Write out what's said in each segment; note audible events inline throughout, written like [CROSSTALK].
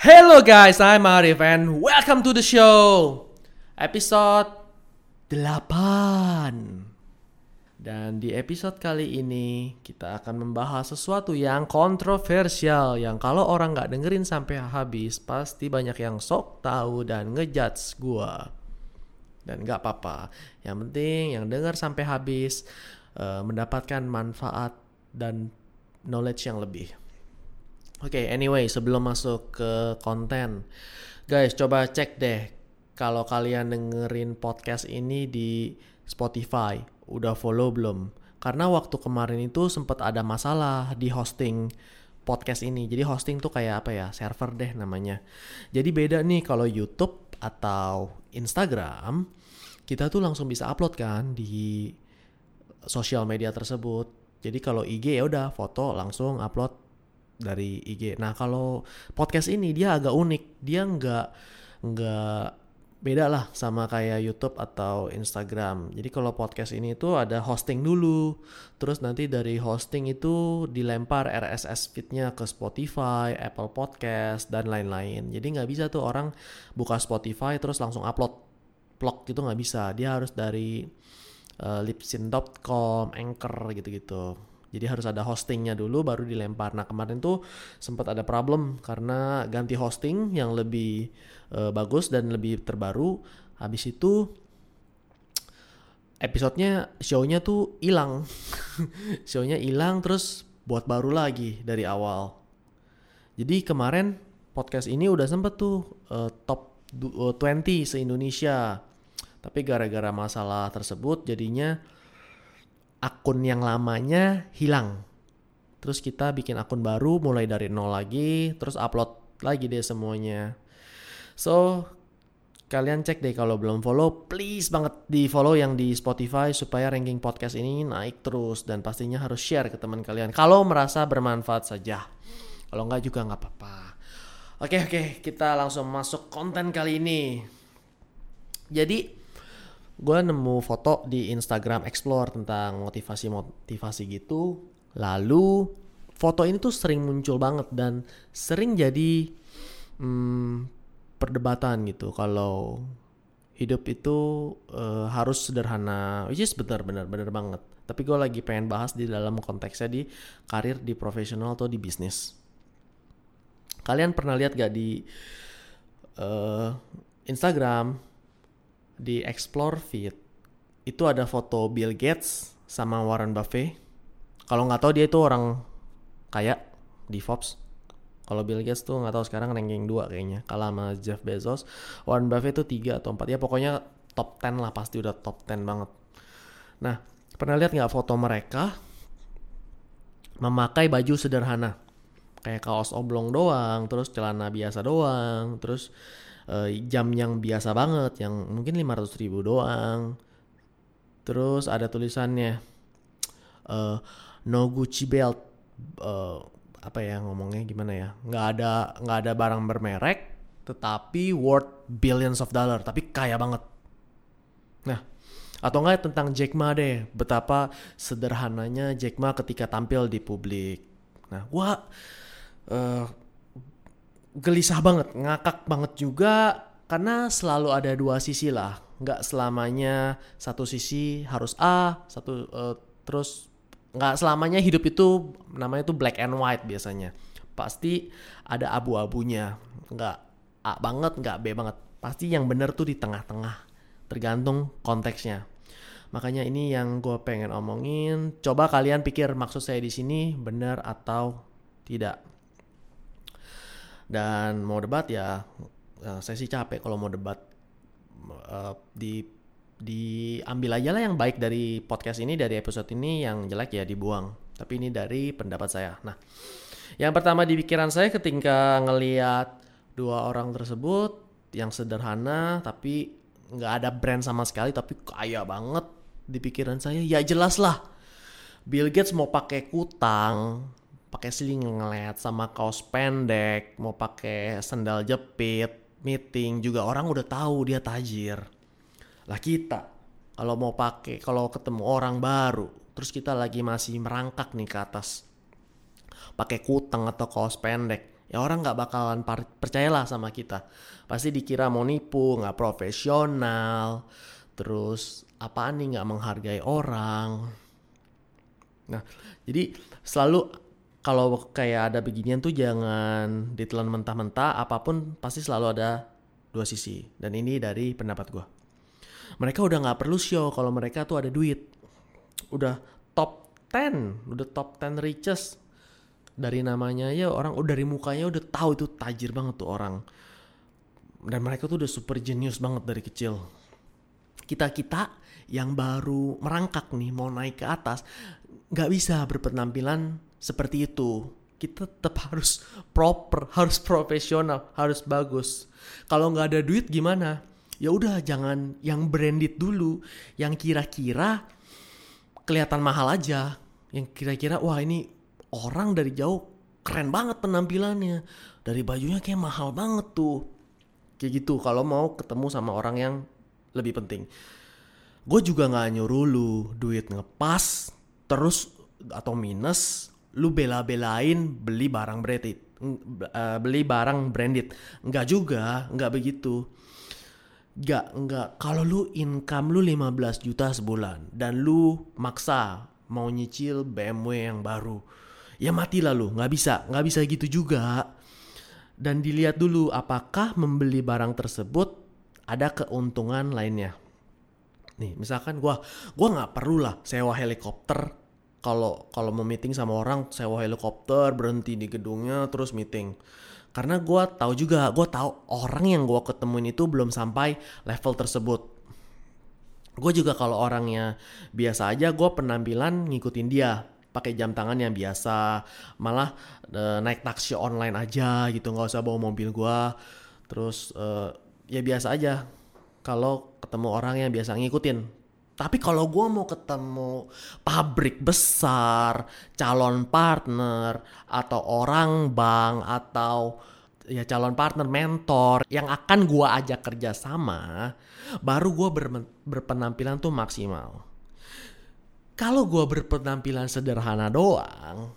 Hello guys, I'm Arif and welcome to the show. Episode 8. Dan di episode kali ini kita akan membahas sesuatu yang kontroversial yang kalau orang nggak dengerin sampai habis pasti banyak yang sok tahu dan ngejudge gua. Dan nggak apa-apa. Yang penting yang denger sampai habis uh, mendapatkan manfaat dan knowledge yang lebih. Oke, okay, anyway, sebelum masuk ke konten, guys, coba cek deh kalau kalian dengerin podcast ini di Spotify, udah follow belum? Karena waktu kemarin itu sempat ada masalah di hosting podcast ini. Jadi hosting tuh kayak apa ya? Server deh namanya. Jadi beda nih kalau YouTube atau Instagram, kita tuh langsung bisa upload kan di sosial media tersebut. Jadi kalau IG ya udah foto langsung upload dari IG. Nah kalau podcast ini dia agak unik, dia nggak nggak beda lah sama kayak YouTube atau Instagram. Jadi kalau podcast ini tuh ada hosting dulu, terus nanti dari hosting itu dilempar RSS feednya ke Spotify, Apple Podcast dan lain-lain. Jadi nggak bisa tuh orang buka Spotify terus langsung upload vlog gitu nggak bisa. Dia harus dari uh, lipsin.com, Anchor gitu-gitu. Jadi harus ada hostingnya dulu baru dilempar. Nah kemarin tuh sempat ada problem karena ganti hosting yang lebih uh, bagus dan lebih terbaru. Habis itu episodenya shownya tuh hilang. [LAUGHS] shownya hilang terus buat baru lagi dari awal. Jadi kemarin podcast ini udah sempet tuh uh, top 20 se-Indonesia. Tapi gara-gara masalah tersebut jadinya akun yang lamanya hilang. Terus kita bikin akun baru mulai dari nol lagi, terus upload lagi deh semuanya. So, kalian cek deh kalau belum follow, please banget di follow yang di Spotify supaya ranking podcast ini naik terus dan pastinya harus share ke teman kalian kalau merasa bermanfaat saja. Kalau enggak juga nggak apa-apa. Oke oke, kita langsung masuk konten kali ini. Jadi gue nemu foto di Instagram Explore tentang motivasi-motivasi gitu. Lalu foto ini tuh sering muncul banget dan sering jadi hmm, perdebatan gitu kalau hidup itu uh, harus sederhana, which is benar benar benar banget. Tapi gue lagi pengen bahas di dalam konteksnya di karir, di profesional atau di bisnis. Kalian pernah lihat gak di uh, Instagram di explore feed itu ada foto Bill Gates sama Warren Buffett. Kalau nggak tahu dia itu orang kaya di Forbes. Kalau Bill Gates tuh nggak tahu sekarang ranking 2 kayaknya. Kalah sama Jeff Bezos. Warren Buffett itu 3 atau 4. Ya pokoknya top 10 lah pasti udah top 10 banget. Nah, pernah lihat nggak foto mereka memakai baju sederhana? Kayak kaos oblong doang, terus celana biasa doang, terus uh, jam yang biasa banget yang mungkin 500 ribu doang. Terus ada tulisannya uh, no Gucci belt. Uh, apa ya ngomongnya gimana ya? Nggak ada nggak ada barang bermerek tetapi worth billions of dollar tapi kaya banget. Nah atau enggak tentang Jack Ma deh betapa sederhananya Jack Ma ketika tampil di publik. Nah gua uh, gelisah banget, ngakak banget juga karena selalu ada dua sisi lah. Nggak selamanya satu sisi harus A, satu uh, terus nggak selamanya hidup itu namanya itu black and white biasanya. Pasti ada abu-abunya. Nggak A banget, nggak B banget. Pasti yang bener tuh di tengah-tengah. Tergantung konteksnya. Makanya ini yang gue pengen omongin. Coba kalian pikir maksud saya di sini benar atau tidak dan mau debat ya uh, saya sih capek kalau mau debat. Uh, di diambil aja lah yang baik dari podcast ini dari episode ini yang jelek ya dibuang. Tapi ini dari pendapat saya. Nah yang pertama di pikiran saya ketika ngeliat dua orang tersebut yang sederhana tapi nggak ada brand sama sekali tapi kaya banget di pikiran saya ya jelas lah. Bill Gates mau pakai kutang pakai singlet sama kaos pendek, mau pakai sandal jepit, meeting juga orang udah tahu dia tajir. Lah kita kalau mau pakai kalau ketemu orang baru, terus kita lagi masih merangkak nih ke atas. Pakai kutang atau kaos pendek, ya orang nggak bakalan percayalah sama kita pasti dikira mau nipu nggak profesional terus apa nih nggak menghargai orang nah jadi selalu kalau kayak ada beginian tuh jangan ditelan mentah-mentah apa pun pasti selalu ada dua sisi. Dan ini dari pendapat gue mereka udah nggak perlu show kalau mereka tuh ada duit. Udah top 10 udah top 10 riches. Dari namanya ya orang udah dari mukanya udah tahu itu tajir banget tuh orang. Dan mereka tuh udah super genius banget dari kecil. Kita kita yang baru merangkak nih mau naik ke atas nggak bisa berpenampilan seperti itu. Kita tetap harus proper harus profesional harus bagus. Kalau nggak ada duit gimana? Ya udah jangan yang branded dulu. Yang kira-kira kelihatan mahal aja. Yang kira-kira wah ini orang dari jauh keren banget penampilannya. Dari bajunya kayak mahal banget tuh. Kayak gitu kalau mau ketemu sama orang yang lebih penting. Gue juga nggak nyuruh lu duit ngepas terus atau minus lu bela-belain beli barang branded uh, beli barang branded. Nggak juga nggak begitu. Nggak nggak. Kalau lu income lu 15 juta sebulan dan lu maksa mau nyicil BMW yang baru ya mati lah lu. Nggak bisa nggak bisa gitu juga. Dan dilihat dulu apakah membeli barang tersebut ada keuntungan lainnya. Nih, misalkan gua gua nggak perlu lah sewa helikopter kalau kalau mau meeting sama orang sewa helikopter berhenti di gedungnya terus meeting. Karena gua tahu juga, gua tahu orang yang gua ketemuin itu belum sampai level tersebut. Gue juga kalau orangnya biasa aja, gue penampilan ngikutin dia. Pakai jam tangan yang biasa. Malah e, naik taksi online aja gitu nggak usah bawa mobil gua. Terus e, ya biasa aja. Kalau ketemu orang yang biasa ngikutin tapi kalau gue mau ketemu pabrik besar, calon partner, atau orang bank, atau ya calon partner, mentor yang akan gue ajak kerja sama, baru gue berpenampilan tuh maksimal. Kalau gue berpenampilan sederhana doang,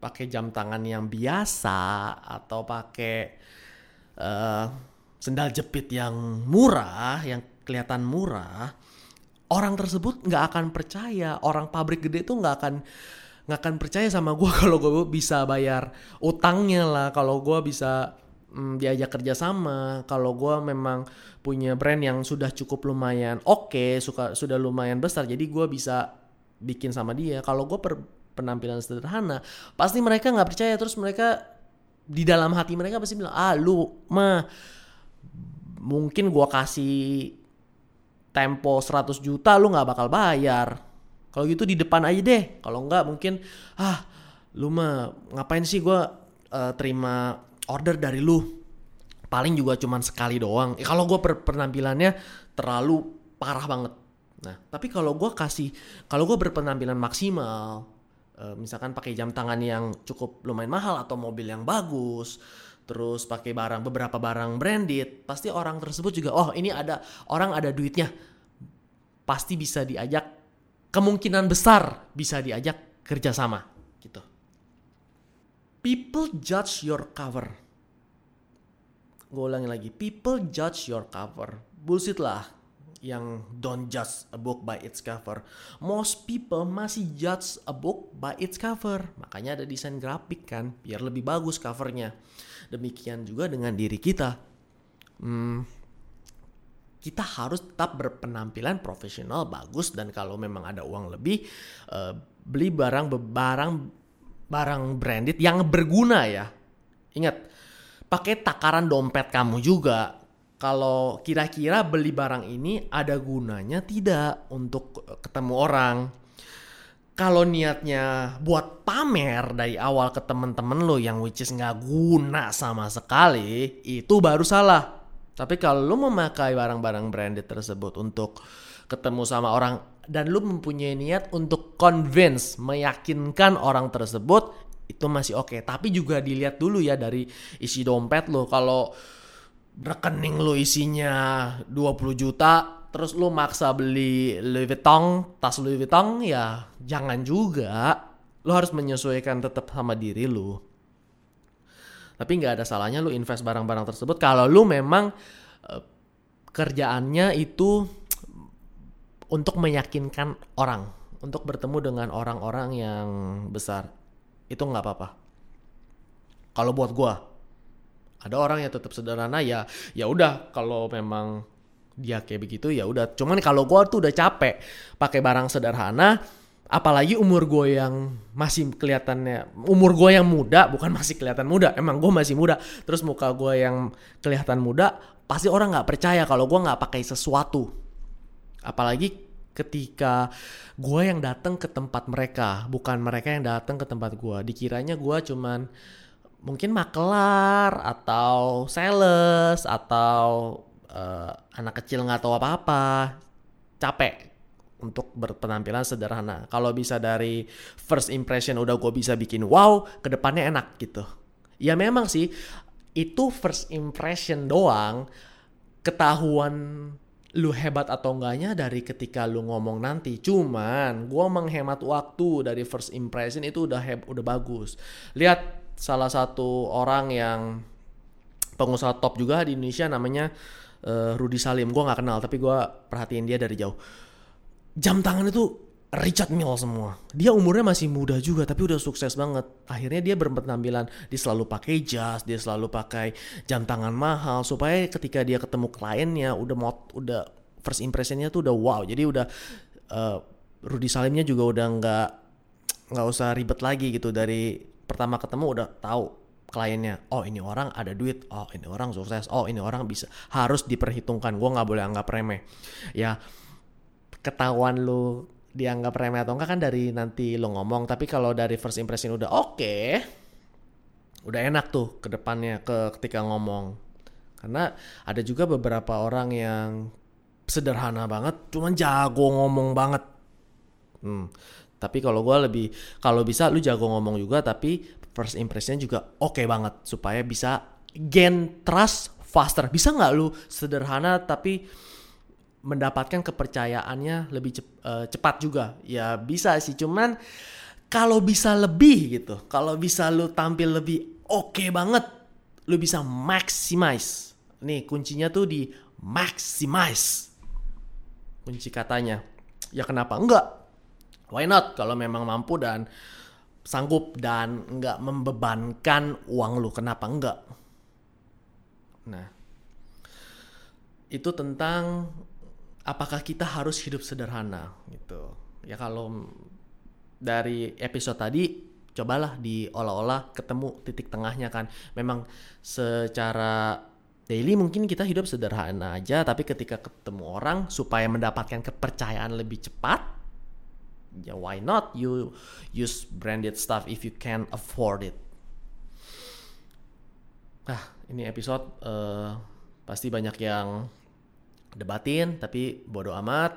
pakai jam tangan yang biasa atau pakai uh, sendal jepit yang murah, yang kelihatan murah, orang tersebut nggak akan percaya. Orang pabrik gede tuh nggak akan nggak akan percaya sama gue [LAUGHS] kalau gue bisa bayar utangnya lah, kalau gue bisa mm, diajak kerja sama, kalau gue memang punya brand yang sudah cukup lumayan oke, okay, suka sudah lumayan besar, jadi gue bisa bikin sama dia. Kalau gue penampilan sederhana, pasti mereka nggak percaya. Terus mereka di dalam hati mereka pasti bilang, ah lu mah mungkin gue kasih tempo 100 juta lu nggak bakal bayar. Kalau gitu di depan aja deh. Kalau nggak mungkin ah lu mah ngapain sih gue uh, terima order dari lu paling juga cuman sekali doang. Eh, kalau gue per penampilannya terlalu parah banget. Nah, tapi kalau gue kasih, kalau gue berpenampilan maksimal, uh, misalkan pakai jam tangan yang cukup lumayan mahal atau mobil yang bagus, terus pakai barang beberapa barang branded, pasti orang tersebut juga, oh ini ada orang ada duitnya, pasti bisa diajak, kemungkinan besar bisa diajak kerjasama, gitu. People judge your cover. Gue ulangi lagi people judge your cover. Bullshit lah yang don't judge a book by its cover. Most people masih judge a book by its cover. Makanya ada desain grafik kan biar lebih bagus covernya. Demikian juga dengan diri kita. Hmm, kita harus tetap berpenampilan profesional bagus dan kalau memang ada uang lebih uh, beli barang barang barang branded yang berguna ya. Ingat pakai takaran dompet kamu juga. Kalau kira-kira beli barang ini ada gunanya tidak untuk ketemu orang. Kalau niatnya buat pamer dari awal ke temen-temen lo yang which is nggak guna sama sekali, itu baru salah. Tapi kalau lo memakai barang-barang branded tersebut untuk ketemu sama orang dan lo mempunyai niat untuk convince, meyakinkan orang tersebut, itu masih oke. Okay. Tapi juga dilihat dulu ya dari isi dompet lo. Kalau rekening lo isinya 20 juta, terus lo maksa beli Louis Vuitton, tas Louis Vuitton, ya jangan juga. Lo harus menyesuaikan tetap sama diri lo. Tapi nggak ada salahnya lu invest barang-barang tersebut kalau lu memang uh, kerjaannya itu untuk meyakinkan orang, untuk bertemu dengan orang-orang yang besar. Itu nggak apa-apa. Kalau buat gua, ada orang yang tetap sederhana ya, ya udah kalau memang dia kayak begitu ya udah. Cuman kalau gua tuh udah capek pakai barang sederhana, apalagi umur gue yang masih kelihatannya umur gue yang muda bukan masih kelihatan muda emang gue masih muda terus muka gue yang kelihatan muda pasti orang nggak percaya kalau gue nggak pakai sesuatu apalagi ketika gue yang datang ke tempat mereka bukan mereka yang datang ke tempat gue dikiranya gue cuman mungkin makelar atau sales atau uh, anak kecil nggak tahu apa-apa capek untuk berpenampilan sederhana. Kalau bisa dari first impression udah gue bisa bikin wow, ke depannya enak gitu. Ya memang sih itu first impression doang ketahuan lu hebat atau enggaknya dari ketika lu ngomong nanti. Cuman gue menghemat waktu dari first impression itu udah heb udah bagus. Lihat salah satu orang yang pengusaha top juga di Indonesia namanya uh, Rudy Salim. Gue nggak kenal tapi gue perhatiin dia dari jauh jam tangan itu Richard Mille semua. Dia umurnya masih muda juga tapi udah sukses banget. Akhirnya dia berpenampilan, dia selalu pakai jas, dia selalu pakai jam tangan mahal supaya ketika dia ketemu kliennya udah mau udah first impressionnya tuh udah wow. Jadi udah uh, Rudy Salimnya juga udah nggak nggak usah ribet lagi gitu dari pertama ketemu udah tahu kliennya oh ini orang ada duit. Oh ini orang sukses. Oh ini orang bisa. Harus diperhitungkan. Gue nggak boleh anggap remeh. Ya ketahuan lu dianggap remeh atau enggak kan dari nanti lo ngomong. Tapi kalau dari first impression udah oke okay, udah enak tuh ke depannya ke ketika ngomong. Karena ada juga beberapa orang yang sederhana banget cuman jago ngomong banget. Hmm. Tapi kalau gue lebih kalau bisa lu jago ngomong juga tapi first impression juga oke okay banget supaya bisa gain trust faster bisa nggak lu sederhana tapi mendapatkan kepercayaannya lebih uh, cepat juga. Ya bisa sih, cuman kalau bisa lebih gitu, kalau bisa lu tampil lebih oke okay banget, lu bisa maximize. Nih kuncinya tuh di maximize. Kunci katanya. Ya kenapa enggak? Why not? Kalau memang mampu dan sanggup dan enggak membebankan uang lu, kenapa enggak? Nah, itu tentang apakah kita harus hidup sederhana gitu ya kalau dari episode tadi cobalah diolah-olah ketemu titik tengahnya kan memang secara daily mungkin kita hidup sederhana aja tapi ketika ketemu orang supaya mendapatkan kepercayaan lebih cepat ya why not? You use branded stuff if you can afford it. Ah ini episode uh, pasti banyak yang debatin tapi bodoh amat.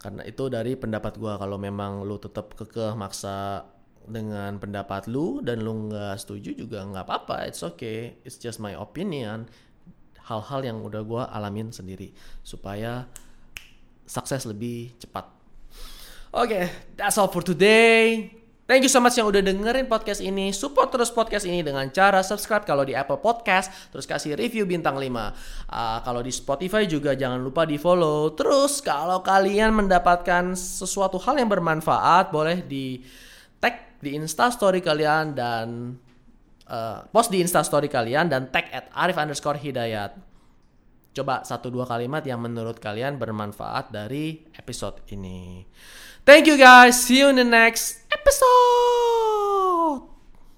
Karena itu dari pendapat gue kalau memang lu tetap kekeh maksa dengan pendapat lu dan lu nggak setuju juga nggak apa-apa it's okay. It's just my opinion. Hal-hal yang udah gue alamin sendiri supaya sukses lebih cepat oke okay, that's all for today Thank you so much yang udah dengerin podcast ini. Support terus podcast ini dengan cara subscribe kalau di Apple Podcast, terus kasih review bintang 5. Uh, ah, kalau di Spotify juga jangan lupa di follow. Terus kalau kalian mendapatkan sesuatu hal yang bermanfaat, boleh di tag di Insta Story kalian dan uh, post di Insta Story kalian dan tag at Arif underscore Hidayat. Coba satu dua kalimat yang menurut kalian bermanfaat dari episode ini. Thank you guys. See you in the next episode.